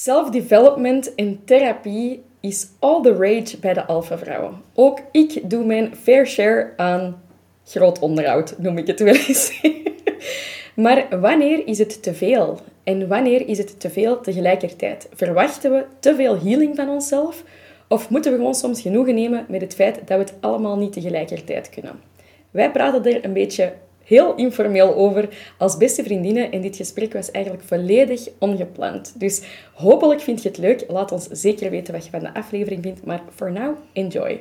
Self-development en therapie is all the rage bij de alpha-vrouwen. Ook ik doe mijn fair share aan groot onderhoud, noem ik het wel eens. maar wanneer is het te veel? En wanneer is het te veel tegelijkertijd? Verwachten we te veel healing van onszelf? Of moeten we gewoon soms genoegen nemen met het feit dat we het allemaal niet tegelijkertijd kunnen? Wij praten er een beetje heel informeel over als beste vriendinnen. En dit gesprek was eigenlijk volledig ongepland. Dus hopelijk vind je het leuk. Laat ons zeker weten wat je van de aflevering vindt. Maar for now, enjoy.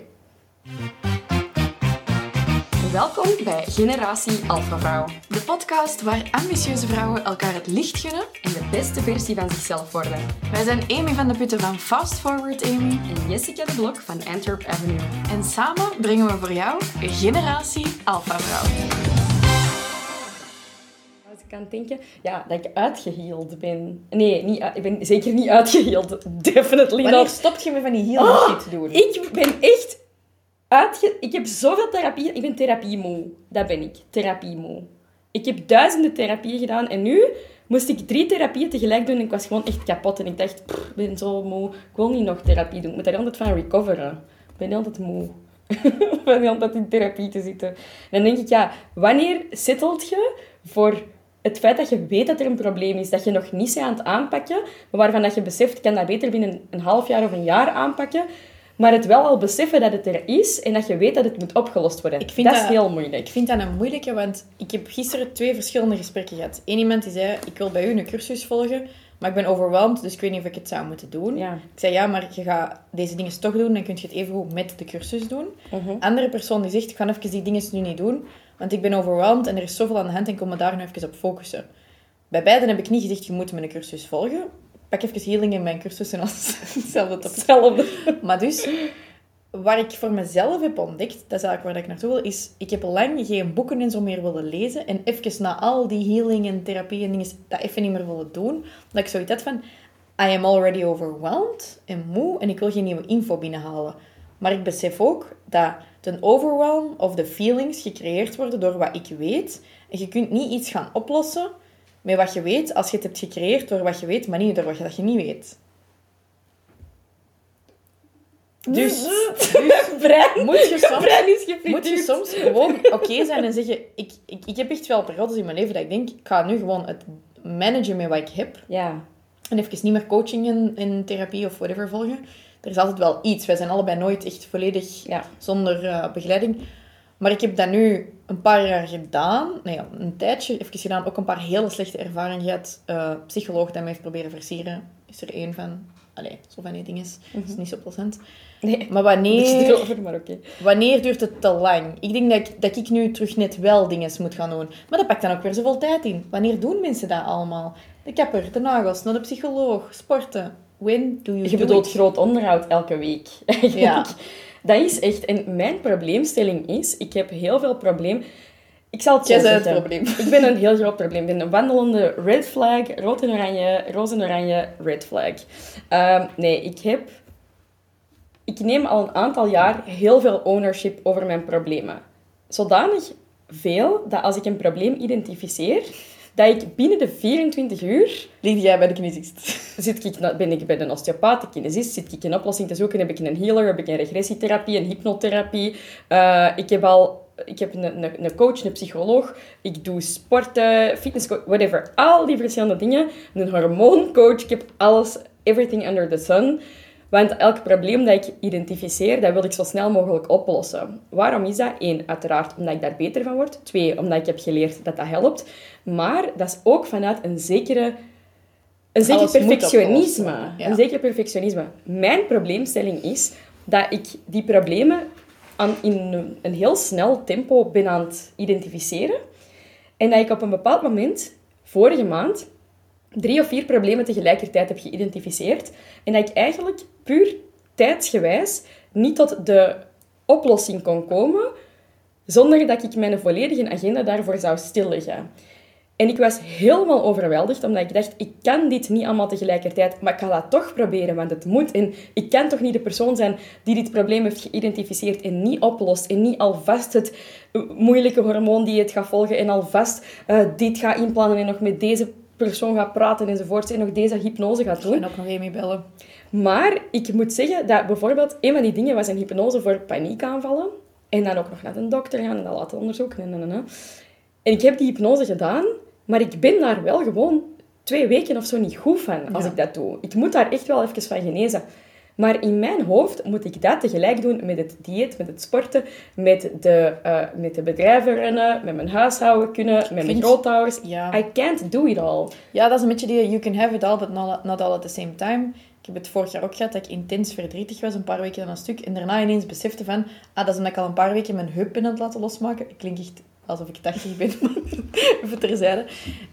Welkom bij Generatie Alpha Vrouw. De podcast waar ambitieuze vrouwen elkaar het licht gunnen en de beste versie van zichzelf worden. Wij zijn Amy van de Putten van Fast Forward Amy en Jessica de Blok van Antwerp Avenue. En samen brengen we voor jou Generatie Alpha Vrouw kan denken, ja, dat ik uitgeheeld ben. Nee, niet, ik ben zeker niet uitgeheeld. Definitely Wanneer not. stopt je me van die heel oh, shit te doen? Ik ben echt uitge... Ik heb zoveel therapie... Ik ben therapiemoe. Dat ben ik. Therapiemoe. Ik heb duizenden therapieën gedaan en nu moest ik drie therapieën tegelijk doen en ik was gewoon echt kapot. En ik dacht, ik ben zo moe. Ik wil niet nog therapie doen. Ik moet daar altijd van recoveren. Ik ben altijd moe. ik ben altijd in therapie te zitten. En dan denk ik, ja, wanneer settelt je voor het feit dat je weet dat er een probleem is, dat je nog niet bent aan het aanpakken, maar waarvan dat je beseft, ik kan dat beter binnen een half jaar of een jaar aanpakken, maar het wel al beseffen dat het er is en dat je weet dat het moet opgelost worden. Ik vind dat, is heel moeilijk. Ik vind dat een moeilijke, want ik heb gisteren twee verschillende gesprekken gehad. Eén iemand die zei, ik wil bij u een cursus volgen, maar ik ben overweldigd, dus ik weet niet of ik het zou moeten doen. Ja. Ik zei, ja, maar je gaat deze dingen toch doen, dan kun je het even goed met de cursus doen. Uh Andere persoon die zegt, ik ga even die dingen nu niet doen, want ik ben overweldigd en er is zoveel aan de hand en kom me daar nu even op focussen. Bij beiden heb ik niet gezegd, je moet mijn cursus volgen. Pak even healing in mijn cursus en als hetzelfde op hetzelfde. Maar dus, waar ik voor mezelf heb ontdekt, dat is eigenlijk waar ik naartoe wil, is ik heb lang geen boeken en zo meer willen lezen. En even na al die healing en therapie en dingen, dat even niet meer willen doen. Dat ik zoiets had van, I am already overwhelmed en moe en ik wil geen nieuwe info binnenhalen. Maar ik besef ook dat de overwhelm of de feelings gecreëerd worden door wat ik weet. En je kunt niet iets gaan oplossen met wat je weet als je het hebt gecreëerd door wat je weet, maar niet door wat je niet weet. Dus, dus brein, moet, je soms, moet je soms gewoon oké zijn en zeggen... Ik, ik, ik heb echt wel periodes in mijn leven dat ik denk... Ik ga nu gewoon het managen met wat ik heb. Ja. En even niet meer coaching en, en therapie of whatever volgen er is altijd wel iets. Wij zijn allebei nooit echt volledig ja. zonder uh, begeleiding. Maar ik heb dat nu een paar jaar gedaan. Nee, een tijdje even gedaan. Ook een paar hele slechte ervaringen gehad. Uh, psycholoog die mij heeft proberen versieren. Is er één van. Allee, zo van die dingen. is. Mm is niet zo plezant. Nee, maar wanneer... Over, maar oké. Wanneer duurt het te lang? Ik denk dat ik, dat ik nu terug net wel dingen moet gaan doen. Maar dat pakt dan ook weer zoveel tijd in. Wanneer doen mensen dat allemaal? De kapper, de nagels, naar de psycholoog, sporten. When do you Je bedoelt groot onderhoud elke week, eigenlijk. Ja. Dat is echt... En mijn probleemstelling is... Ik heb heel veel probleem... Ik zal het zo zeggen. het probleem. Ik ben een heel groot probleem. Ik ben een wandelende red flag, rood en oranje, roze en oranje, red flag. Um, nee, ik heb... Ik neem al een aantal jaar heel veel ownership over mijn problemen. Zodanig veel dat als ik een probleem identificeer dat ik binnen de 24 uur... Lig jij bij de kinesist? Zit ik, ben ik bij de osteopaat, de kinesist, zit ik een oplossing te zoeken, heb ik een healer, heb ik een regressietherapie, een hypnotherapie. Uh, ik heb al... Ik heb een, een, een, coach, een psycholoog. Ik doe sporten, fitnesscoach, whatever. Al die verschillende dingen. Een hormooncoach. Ik heb alles, everything under the sun. Want elk probleem dat ik identificeer, dat wil ik zo snel mogelijk oplossen. Waarom is dat? Eén, uiteraard omdat ik daar beter van word. Twee, omdat ik heb geleerd dat dat helpt. Maar dat is ook vanuit een zekere... Een zeker perfectionisme. Een zeker perfectionisme. Mijn probleemstelling is dat ik die problemen aan, in een heel snel tempo ben aan het identificeren. En dat ik op een bepaald moment, vorige maand, drie of vier problemen tegelijkertijd heb geïdentificeerd. En dat ik eigenlijk puur tijdsgewijs niet tot de oplossing kon komen zonder dat ik mijn volledige agenda daarvoor zou stilleggen. En ik was helemaal overweldigd, omdat ik dacht, ik kan dit niet allemaal tegelijkertijd, maar ik ga dat toch proberen, want het moet. En ik kan toch niet de persoon zijn die dit probleem heeft geïdentificeerd en niet oplost, en niet alvast het moeilijke hormoon die het gaat volgen en alvast uh, dit gaat inplannen en nog met deze persoon gaat praten enzovoort. En nog deze hypnose gaat doen. En ook nog Amy bellen. Maar ik moet zeggen dat bijvoorbeeld een van die dingen was een hypnose voor paniekaanvallen. En dan ook nog naar de dokter gaan en dat laten onderzoeken. En, en, en, en ik heb die hypnose gedaan, maar ik ben daar wel gewoon twee weken of zo niet goed van als ik dat doe. Ik moet daar echt wel even van genezen. Maar in mijn hoofd moet ik dat tegelijk doen met het dieet, met het sporten, met de, uh, met de bedrijven rennen, met mijn huishouden kunnen, met mijn grootouders. I can't do it all. Ja, dat is een beetje die you can have it all, but not, not all at the same time. Ik heb het vorig jaar ook gehad dat ik intens verdrietig was, een paar weken aan een stuk. En daarna ineens besefte van, ah, dat is omdat ik al een paar weken mijn heup ben aan het laten losmaken. Ik klink echt alsof ik 80 ben, even terzijde.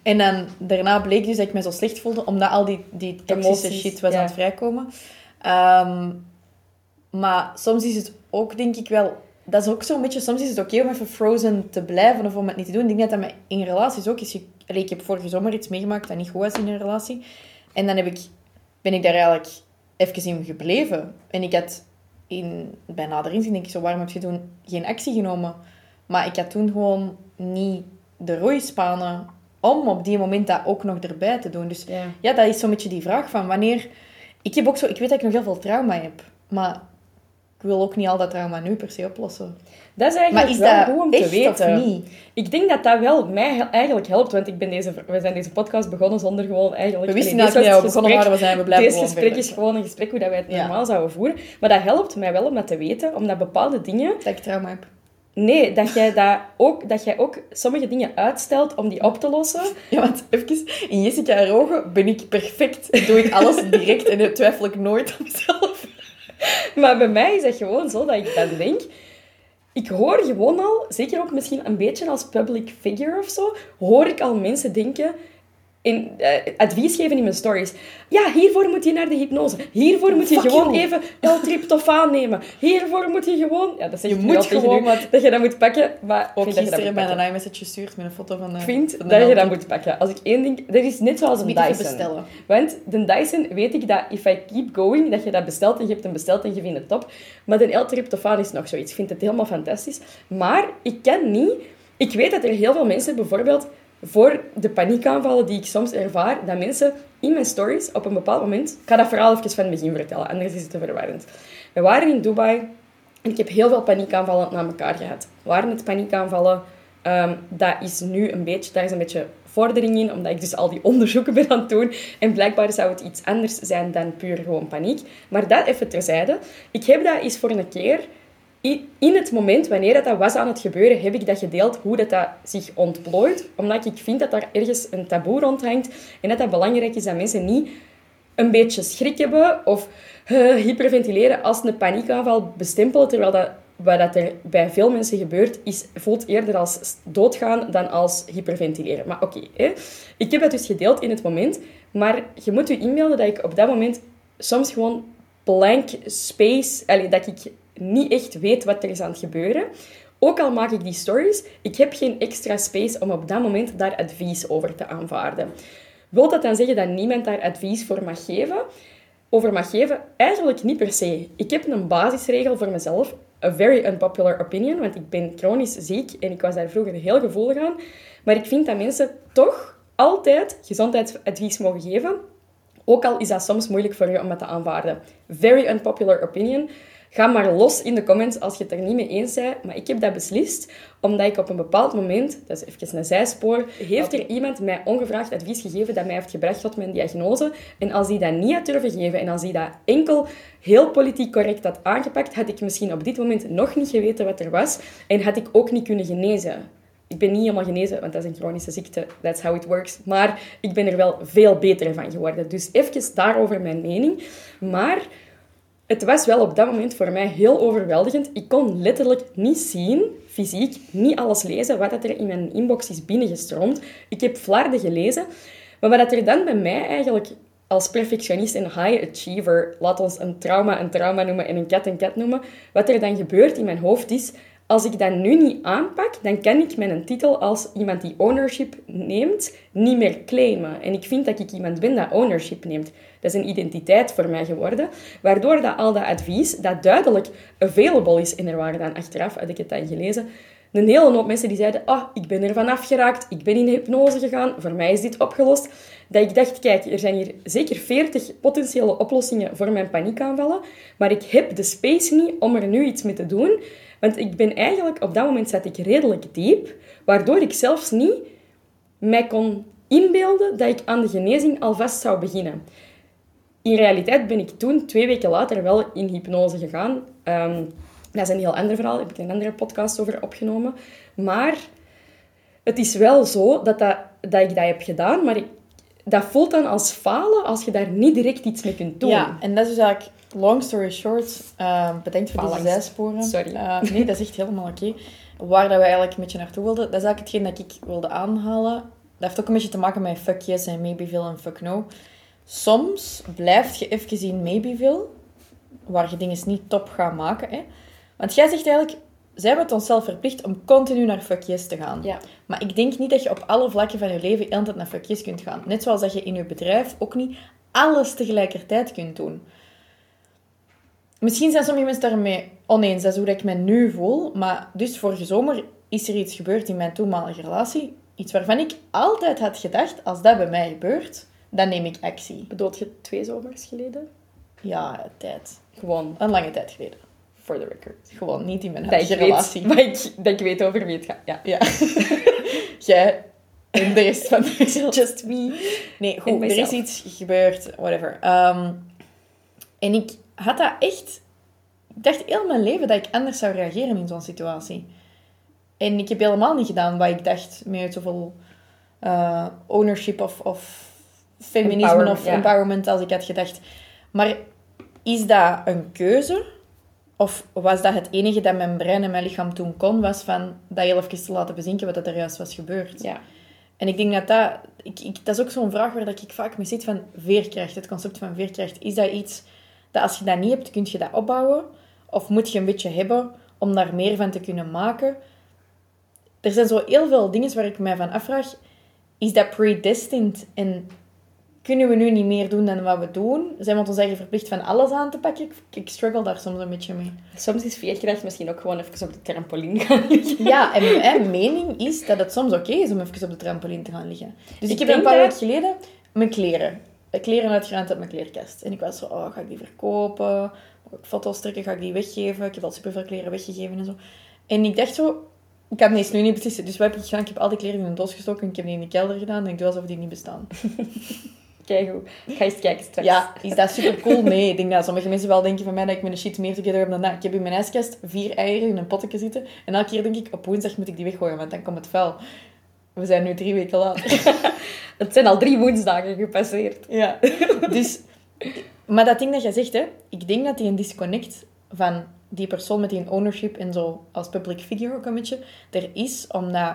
En dan, daarna bleek dus dat ik me zo slecht voelde, omdat al die, die toxische shit was aan het vrijkomen. Ehm, maar soms is het ook, denk ik wel... Dat is ook zo'n beetje... Soms is het oké om even frozen te blijven of om het niet te doen. Ik denk dat dat in relaties ook is. Ik heb vorige zomer iets meegemaakt dat niet goed was in een relatie. En dan heb ik, ben ik daar eigenlijk even in gebleven. En ik had in, bij nader inzien denk ik zo, waarom heb je toen geen actie genomen? Maar ik had toen gewoon niet de roeispanen om op die moment dat ook nog erbij te doen. Dus ja, ja dat is zo'n beetje die vraag van wanneer ik, heb ook zo, ik weet dat ik nog heel veel trauma heb, maar ik wil ook niet al dat trauma nu per se oplossen. Dat is eigenlijk maar is wel dat goed om te weten. niet? Ik denk dat dat wel mij eigenlijk helpt, want ik ben deze, we zijn deze podcast begonnen zonder gewoon eigenlijk... We wisten niet dat we begonnen waren, we zijn we blijven Deze gesprek is gewoon een gesprek hoe dat wij het normaal zouden voeren. Maar dat helpt mij wel om dat te weten, omdat bepaalde dingen... Dat ik trauma heb. Nee, dat jij, dat ook, dat jij ook sommige dingen uitstelt om die op te lossen. Ja, want even, in Jessica haar ogen ben ik perfect. Doe ik alles direct en twijfel ik nooit aan mezelf. Maar bij mij is het gewoon zo dat ik dan denk... Ik hoor gewoon al, zeker ook misschien een beetje als public figure of zo, hoor ik al mensen denken in, uh, advies geven in mijn stories. Ja, hiervoor moet je naar de hypnose. Hiervoor moet je gewoon even L-tryptofaan nemen. Hiervoor moet je gewoon... Ja, dat zeg je moet gewoon nu, wat... dat je dat moet pakken. Maar ook gisteren bij een iMessage gestuurd met een foto van... De, ik vind dat je dat moet pakken. Als ik één ding... Dat is net zoals een Dyson. bestellen. Want de Dyson weet ik dat if I keep going, dat je dat bestelt en je hebt hem besteld en je vindt het top. Maar de L-tryptofaan is nog zoiets. Ik vind het helemaal fantastisch. Maar ik ken niet... Ik weet dat er heel veel mensen bijvoorbeeld voor de paniekaanvallen die ik soms ervaar, dat mensen in mijn stories op een bepaald moment... Ik ga dat verhaal even van begin vertellen, anders is het te verwarrend. We waren in Dubai en ik heb heel veel paniekaanvallen na elkaar gehad. Waren het paniekaanvallen... Um, dat is nu een beetje... Daar is een beetje vordering in, omdat ik dus al die onderzoeken ben aan het doen. En blijkbaar zou het iets anders zijn dan puur gewoon paniek. Maar dat even terzijde. Ik heb dat eens voor een keer in het moment, wanneer dat was aan het gebeuren, heb ik dat gedeeld, hoe dat, dat zich ontplooit. Omdat ik vind dat daar ergens een taboe rondhangt. En dat het belangrijk is dat mensen niet een beetje schrik hebben of uh, hyperventileren als een paniekaanval bestempelen. Terwijl dat, wat dat er bij veel mensen gebeurt, is, voelt eerder als doodgaan dan als hyperventileren. Maar oké, ik heb dat dus gedeeld in het moment. Maar je moet je inbeelden dat ik op dat moment soms gewoon blank space... Dat ik niet echt weet wat er is aan het gebeuren. Ook al maak ik die stories, ik heb geen extra space om op dat moment daar advies over te aanvaarden. Wil dat dan zeggen dat niemand daar advies voor mag geven? Over mag geven? Eigenlijk niet per se. Ik heb een basisregel voor mezelf. A very unpopular opinion, want ik ben chronisch ziek en ik was daar vroeger heel gevoelig aan. Maar ik vind dat mensen toch altijd gezondheidsadvies mogen geven. Ook al is dat soms moeilijk voor je om het te aanvaarden. Very unpopular opinion. Ga maar los in de comments als je het er niet mee eens bent. Maar ik heb dat beslist omdat ik op een bepaald moment, dat is even een zijspoor, heeft er iemand mij ongevraagd advies gegeven dat mij heeft gebracht tot mijn diagnose. En als die dat niet had durven geven en als die dat enkel heel politiek correct had aangepakt, had ik misschien op dit moment nog niet geweten wat er was en had ik ook niet kunnen genezen. Ik ben niet helemaal genezen, want dat is een chronische ziekte. That's how it works. Maar ik ben er wel veel beter van geworden. Dus even daarover mijn mening. Maar het was wel op dat moment voor mij heel overweldigend. Ik kon letterlijk niet zien, fysiek, niet alles lezen wat er in mijn inbox is binnengestroomd. Ik heb flarden gelezen. Maar wat er dan bij mij eigenlijk als perfectionist en high achiever, laat ons een trauma een trauma noemen en een kat een kat noemen, wat er dan gebeurt in mijn hoofd is, als ik dat nu niet aanpak, dan kan ik mijn titel als iemand die ownership neemt niet meer claimen. En ik vind dat ik iemand ben dat ownership neemt. Dat is een identiteit voor mij geworden, waardoor dat al dat advies, dat duidelijk available is, en er waren dan achteraf, had ik het dan gelezen, een hele hoop mensen die zeiden, ah, ik ben er vanaf geraakt, ik ben in hypnose gegaan, voor mij is dit opgelost. Dat ik dacht, kijk, er zijn hier zeker 40 potentiële oplossingen voor mijn paniekaanvallen, maar ik heb de space niet om er nu iets mee te doen. Want ik ben eigenlijk, op dat moment zat ik redelijk diep, waardoor ik zelfs niet mij kon inbeelden dat ik aan de genezing alvast zou beginnen. In realiteit ben ik toen, twee weken later, wel in hypnose gegaan. Ehm, dat is een heel ander verhaal, daar heb ik een andere podcast over opgenomen. Maar het is wel zo dat, dat, dat ik dat heb gedaan, maar ik, dat voelt dan als falen als je daar niet direct iets mee kunt doen. Ja, en dat is dus eigenlijk, long story short, uh, bedenkt voor deze zijsporen. Sorry. Uh, nee, dat is echt helemaal oké. Waar dat we eigenlijk een beetje naartoe wilden, dat is eigenlijk hetgeen dat ik wilde aanhalen. Dat heeft ook een beetje te maken met fuck yes en maybeville en fuck no. Soms blijf je even in maybeville, waar je dingen niet top gaat maken. Hè. Want jij zegt eigenlijk, we het onszelf verplicht om continu naar fuck yes te gaan. Ja. Maar ik denk niet dat je op alle vlakken van je leven altijd naar fuck yes kunt gaan. Net zoals dat je in je bedrijf ook niet alles tegelijkertijd kunt doen. Misschien zijn sommige mensen daarmee oneens. Dat is hoe ik me nu voel. Maar dus vorige zomer is er iets gebeurd in mijn toenmalige relatie. Iets waarvan ik altijd had gedacht, als dat bij mij gebeurt, dan neem ik actie. Bedoelt je twee zomers geleden? Ja, tijd. Gewoon. Een lange tijd geleden. For the record. Gewoon niet in mijn relatie. Weet, dat, ik, dat ik weet over wie het gaat. Ja. Ja. Jij en de rest van de wereld. Just me. Nee, goed. Er is iets gebeurd. Whatever. Um, en ik had dat echt... Ik dacht heel mijn leven dat ik anders zou reageren in zo'n situatie. En ik heb helemaal niet gedaan wat ik dacht met zoveel uh, ownership of, of feminisme Empower, of ja. empowerment als ik had gedacht. Maar is dat een keuze? Of was dat het enige dat mijn brein en mijn lichaam toen kon, was van dat heel even te laten bezinken wat er juist was gebeurd? Ja. En ik denk dat dat... Ik, ik, dat is ook zo'n vraag waar ik vaak mee zit van veerkracht. Het concept van veerkracht. Is dat iets dat als je dat niet hebt, kun je dat opbouwen? Of moet je een beetje hebben om daar meer van te kunnen maken? Er zijn zo heel veel dingen waar ik mij van afvraag. Is dat predestined? En kunnen we nu niet meer doen dan wat we doen? Zijn we ons eigen verplicht van alles aan te pakken? Ik, ik struggle daar soms een beetje mee. Soms is veerkracht misschien ook gewoon even op de trampoline gaan liggen. Ja, en mijn mening is dat het soms oké is om even op de trampoline te gaan liggen. Dus ik, ik heb een paar weken geleden mijn kleren. Kleren uitgeruimd uit mijn kleerkast. En ik was zo, oh, ga ik die verkopen? Ga ik foto's trekken? Ga ik die weggeven? Ik heb al superveel kleren weggegeven en zo. En ik dacht zo, ik kan deze nu niet beslissen. Dus wat heb ik gedaan? Ik heb al die kleren in een doos gestoken en ik heb die in de kelder gedaan. En ik doe alsof die niet bestaan. Kijk hoe. Ga eens kijken straks. Ja, is dat super cool? Nee, ik denk dat sommige mensen wel denken van mij dat ik mijn shit meer together heb dan dat. Ik heb in mijn ijskast vier eieren in een potje zitten. En elke keer denk ik, op woensdag moet ik die weggooien, want dan komt het vuil. We zijn nu drie weken later. het zijn al drie woensdagen gepasseerd. Ja. Dus, maar dat ding dat jij zegt, hè, ik denk dat die een disconnect van die persoon met die ownership en zo als public figure ook een beetje er is, omdat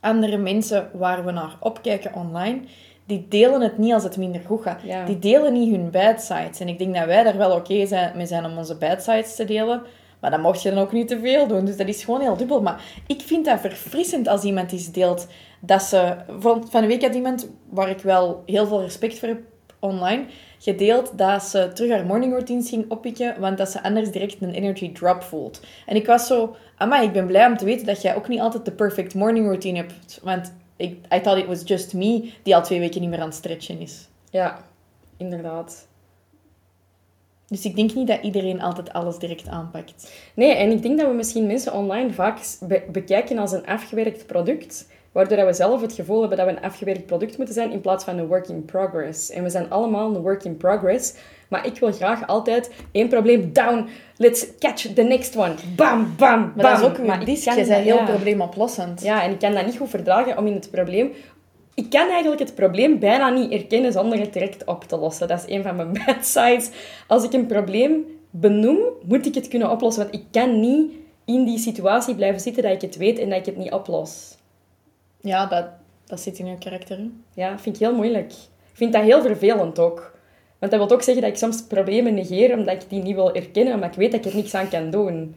andere mensen waar we naar opkijken online, die delen het niet als het minder goed gaat. Die delen niet hun bad sides. En ik denk dat wij daar wel oké zijn, mee zijn om onze bad sides te delen. Maar dan mocht je dan ook niet te veel doen. Dus dat is gewoon heel dubbel. Maar ik vind dat verfrissend als iemand iets deelt. Dat ze... Van, van de week had iemand, waar ik wel heel veel respect voor heb online, gedeeld dat ze terug haar morning routines ging oppikken, want dat ze anders direct een energy drop voelt. En ik was zo... Amma, ik ben blij om te weten dat jij ook niet altijd de perfect morning routine hebt. Want ik, I thought it was just me die al twee weken niet meer aan het stretchen is. Ja, inderdaad. Dus ik denk niet dat iedereen altijd alles direct aanpakt. Nee, en ik denk dat we misschien mensen online vaak bekijken als een afgewerkt product, waardoor we zelf het gevoel hebben dat we een afgewerkt product moeten zijn in plaats van een work in progress. En we zijn allemaal een work in progress, maar ik wil graag altijd één probleem down. Let's catch the next one. Bam, bam, bam. Maar dat is ook disc. Je bent heel ja. probleemoplossend. Ja, en ik kan dat niet goed verdragen om in het probleem... Ik kan eigenlijk het probleem bijna niet erkennen zonder het direct op te lossen. Dat is een van mijn bad sides. Als ik een probleem benoem, moet ik het kunnen oplossen. Want ik kan niet in die situatie blijven zitten dat ik het weet en dat ik het niet oplos. Ja, dat, dat zit in je karakter. Ja, vind ik heel moeilijk. Ik vind dat heel vervelend ook. Want dat wil ook zeggen dat ik soms problemen negeer omdat ik die niet wil erkennen, maar ik weet dat ik er niks aan kan doen.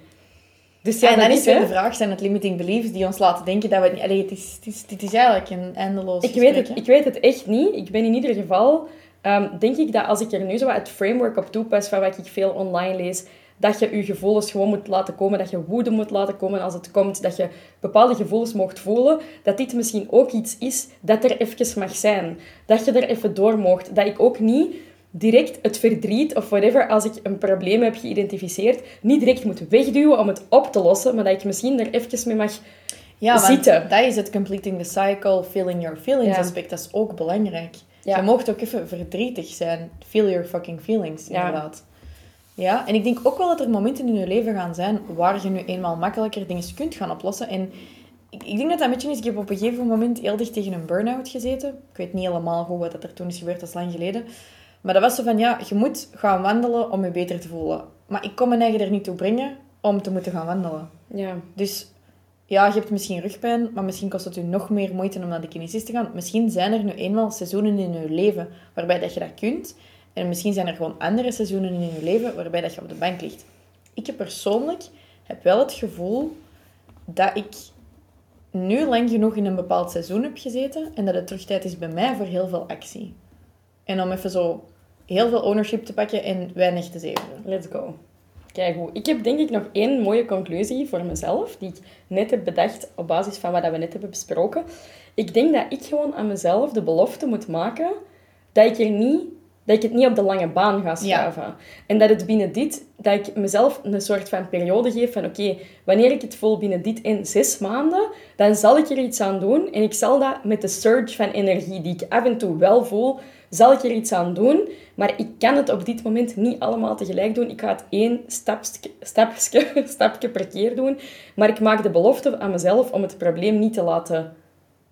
Dus ja, en dan is weer de vraag, zijn het limiting beliefs die ons laten denken dat we... niet. het is, het is, dit is eigenlijk een eindeloos ik weet, het, ik weet het echt niet. Ik ben in ieder geval... Um, denk ik dat als ik er nu zo wat het framework op toepas van wat ik veel online lees, dat je je gevoelens gewoon moet laten komen, dat je woede moet laten komen als het komt, dat je bepaalde gevoelens mocht voelen, dat dit misschien ook iets is dat er even mag zijn. Dat je er even door mocht. Dat ik ook niet direct het verdriet of whatever, als ik een probleem heb geïdentificeerd, niet direct moet wegduwen om het op te lossen, maar dat ik misschien er even mee mag ja, zitten. dat is het completing the cycle, feeling your feelings aspect. Dat is ook belangrijk. Je mocht ook even verdrietig zijn. Feel your fucking feelings, inderdaad. Ja, en ik denk ook wel dat er momenten in je leven gaan zijn waar je nu eenmaal makkelijker dingen kunt gaan oplossen. En ik, ik denk dat dat een beetje is. Ik heb op een gegeven moment heel dicht tegen een burn-out gezeten. Ik weet niet helemaal goed wat er toen is gebeurd, dat is lang geleden. Maar dat was zo van, ja, je moet gaan wandelen om je beter te voelen. Maar ik kon mijn eigen er niet toe brengen om te moeten gaan wandelen. Ja. Dus ja, je hebt misschien rugpijn, maar misschien kost het je nog meer moeite om naar de kinesist te gaan. Misschien zijn er nu eenmaal seizoenen in je leven waarbij dat je dat kunt. En misschien zijn er gewoon andere seizoenen in je leven waarbij dat je op de bank ligt. Ik persoonlijk heb wel het gevoel dat ik nu lang genoeg in een bepaald seizoen heb gezeten en dat het terug tijd is bij mij voor heel veel actie. En om even zo heel veel ownership te pakken en weinig te zeveren. Let's go. Kijk hoe. Ik heb denk ik nog één mooie conclusie voor mezelf, die ik net heb bedacht op basis van wat we net hebben besproken. Ik denk dat ik gewoon aan mezelf de belofte moet maken dat ik er niet dat ik het niet op de lange baan ga schuiven. En dat het binnen dit, dat ik mezelf een soort van periode geef van oké, wanneer ik het voel binnen dit in zes maanden, dan zal ik er iets aan doen. En ik zal dat met de surge van energie die ik af en toe wel voel, zal ik er iets aan doen. Maar ik kan het op dit moment niet allemaal tegelijk doen. Ik ga het één stapje, stapje, stapje per keer doen. Maar ik maak de belofte aan mezelf om het probleem niet te laten...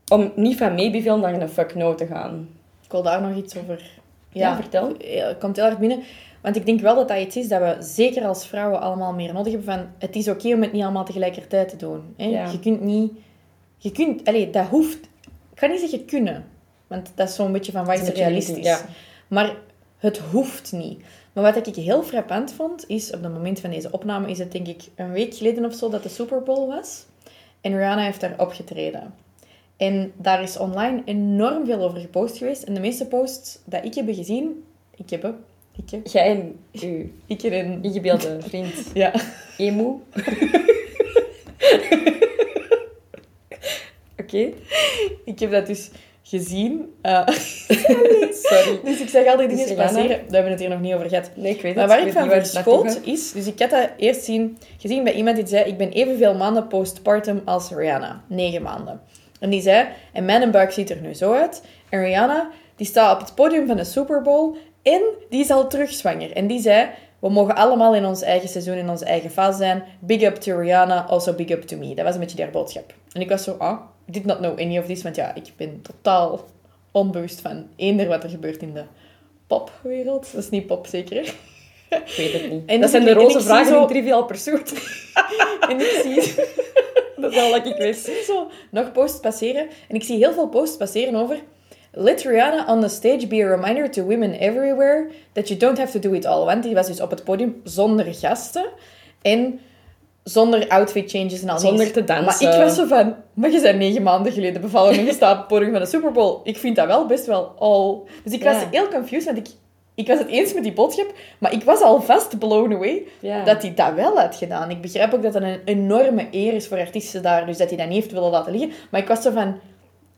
Om niet van maybe veel naar een fuck no te gaan. Ik wil daar nog iets over... Ja, vertel. Het komt heel erg binnen. Want ik denk wel dat dat iets is dat we zeker als vrouwen allemaal meer nodig hebben. Van, het is oké om het niet allemaal tegelijkertijd te doen. Hè? Je kunt niet... Je kunt... Allez, dat hoeft... Ik ga niet zeggen kunnen. Want dat is zo'n beetje van wat is realistisch. Ja. Maar het hoeft niet. Maar wat ik heel frappant vond, is op het moment van deze opname, is het denk ik een week geleden of zo dat de Super Bowl was. En Rihanna heeft daar opgetreden. En daar is online enorm veel over gepost geweest. En de meeste posts dat ik heb gezien, ik heb, ik heb. Jij en u. Ik en een ingebeelde vriend. ja. Emu. Oké. Ik heb dat dus gezien. Uh, Sorry. Dus ik zeg altijd dingen passeren. Daar hebben we het hier nog niet over gehad. Nee, ik weet maar waar ik, van verschoot is... Dus ik had dat eerst zien, gezien bij iemand die zei... Ik ben evenveel maanden postpartum als Rihanna. Negen maanden. En die zei... En mijn buik ziet er nu zo uit. En Rihanna, die staat op het podium van de Super Bowl. En die is al terug zwanger. En die zei... We mogen allemaal in ons eigen seizoen, in onze eigen fase zijn. Big up to Rihanna, also big up to me. Dat was een beetje haar boodschap. En ik was zo, ah, I did not know any of this, want ja, ik ben totaal onbewust van eender wat er gebeurt in de popwereld. Dat is niet pop, zeker? Ik weet het niet. En dat zijn de roze vragen zo... in Trivial Pursuit. en ik zie... dat is al wat ik wist. Zo, nog posts passeren. En ik zie heel veel posts passeren over... Let Rihanna on the stage be a reminder to women everywhere that you don't have to do it all. Want die was dus op het podium zonder gasten. En zonder outfit changes en al Zonder te dansen. Maar ik was zo van... Maar je bent negen maanden geleden bevallen en je staat op het podium van de Super Bowl. Ik vind dat wel best wel al... Dus ik was heel confused, want ik, ik was het eens met die boodschap, maar ik was al vast blown away dat hij dat wel had gedaan. Ik begrijp ook dat het een enorme eer is voor artiesten daar, dus dat hij dat niet heeft willen laten liggen. Maar ik was zo van...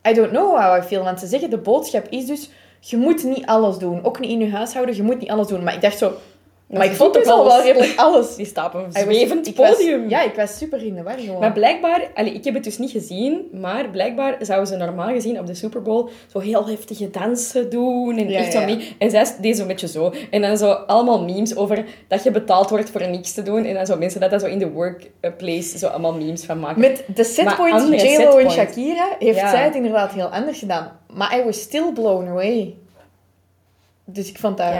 I don't know how I feel. Want ze zeggen, de boodschap is dus... Je moet niet alles doen. Ook niet in je huishouden, je moet niet alles doen. Maar ik dacht zo... Maar ik vond toch al wel redelijk alles. Die staat op zwevend podium. ja, ik was super in de war gewoon. Maar blijkbaar, allez, ik heb het dus niet gezien, maar blijkbaar zouden ze normaal gezien op de Super Bowl zo heel heftige dansen doen en echt zo mee. En zij deed zo'n beetje zo. En dan zo allemaal memes over dat je betaald wordt voor niks te doen. En dan zo mensen dat dat zo in de workplace zo allemaal memes van maken. Met de setpoint J-Lo en Shakira heeft zij het inderdaad heel anders gedaan. Maar I was still blown away. Dus ik vond dat...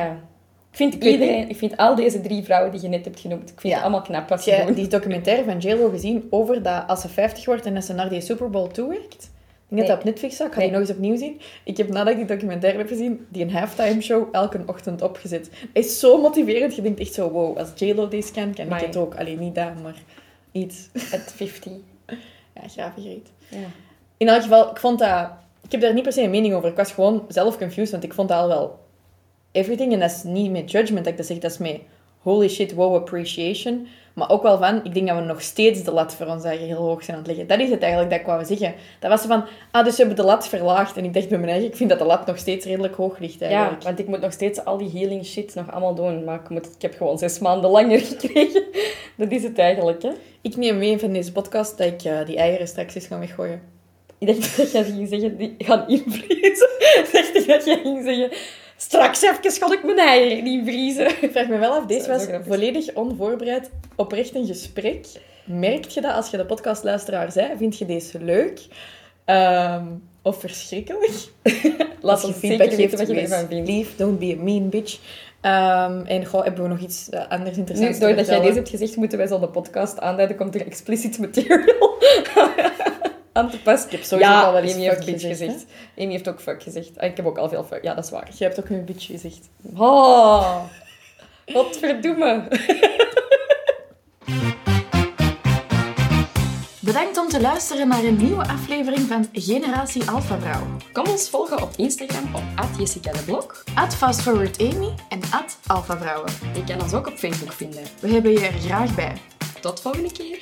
Ja vind iedereen, ik vind al deze drie vrouwen die je net hebt genoemd, ik vind het allemaal knap wat ze doen. die documentaire van JLo gezien over dat als ze 50 wordt en dat ze naar die Super Bowl toewerkt? Ik denk dat dat op Netflix staat. Ik ga die nog eens opnieuw zien. Ik heb nadat ik die documentaire heb gezien, die een halftime show elke ochtend opgezet. Hij is zo motiverend. Je denkt echt zo, wow, als JLo deze kan, kan ik het ook. Alleen niet dat, maar iets. At 50. Ja, reet. Ja. In elk geval, ik vond dat... Ik heb daar niet per se een mening over. Ik was gewoon zelf confused, want ik vond dat al wel everything. En dat is niet met judgment dat ik dat zeg, dat is met holy shit, wow appreciation. Maar ook wel van, ik denk dat we nog steeds de lat voor ons eigen heel hoog zijn aan het leggen. Dat is het eigenlijk dat ik wou zeggen. Dat was van, ah, dus we hebben de lat verlaagd. En ik dacht bij mijn eigen, ik vind dat de lat nog steeds redelijk hoog ligt eigenlijk. Ja, want ik moet nog steeds al die healing shit nog allemaal doen. Maar ik, moet, ik heb gewoon zes maanden langer gekregen. Dat is het eigenlijk, hè. Ik neem mee van deze podcast dat ik uh, die eieren straks eens ga weggooien. Ik dacht dat jij ging zeggen, die gaan invriezen. dacht ik dat jij ging zeggen... Straks even ga ik mijn eieren niet vriezen. Ik vraag me wel af, deze was volledig onvoorbereid, oprecht een gesprek. Merk je dat als je de podcastluisteraar bent? Vind je deze leuk? Um, of verschrikkelijk? Laat ons feedback weten wat je ervan vindt. Leave, don't be a mean bitch. Um, en goh, hebben we nog iets eh, anders interessants nu, Doordat jij deze hebt gezegd, moeten wij zo de podcast aanduiden. Komt er explicit material aan te. Ik heb sowieso ja, al wel eens Amy heeft bitch gezegd. gezegd. Amy heeft ook fuck gezegd. Ah, ik heb ook al veel fuck. Ja, dat is waar. Je hebt ook een bitch gezegd. Oh, wat verdoemen. Bedankt om te luisteren naar een nieuwe aflevering van Generatie Alpha Vrouw. Kom ons volgen op Instagram op Jessica de Blok, FastForwardAmy en Alpha Vrouwen. Je kan ons ook op Facebook vinden. We hebben je er graag bij. Tot volgende keer.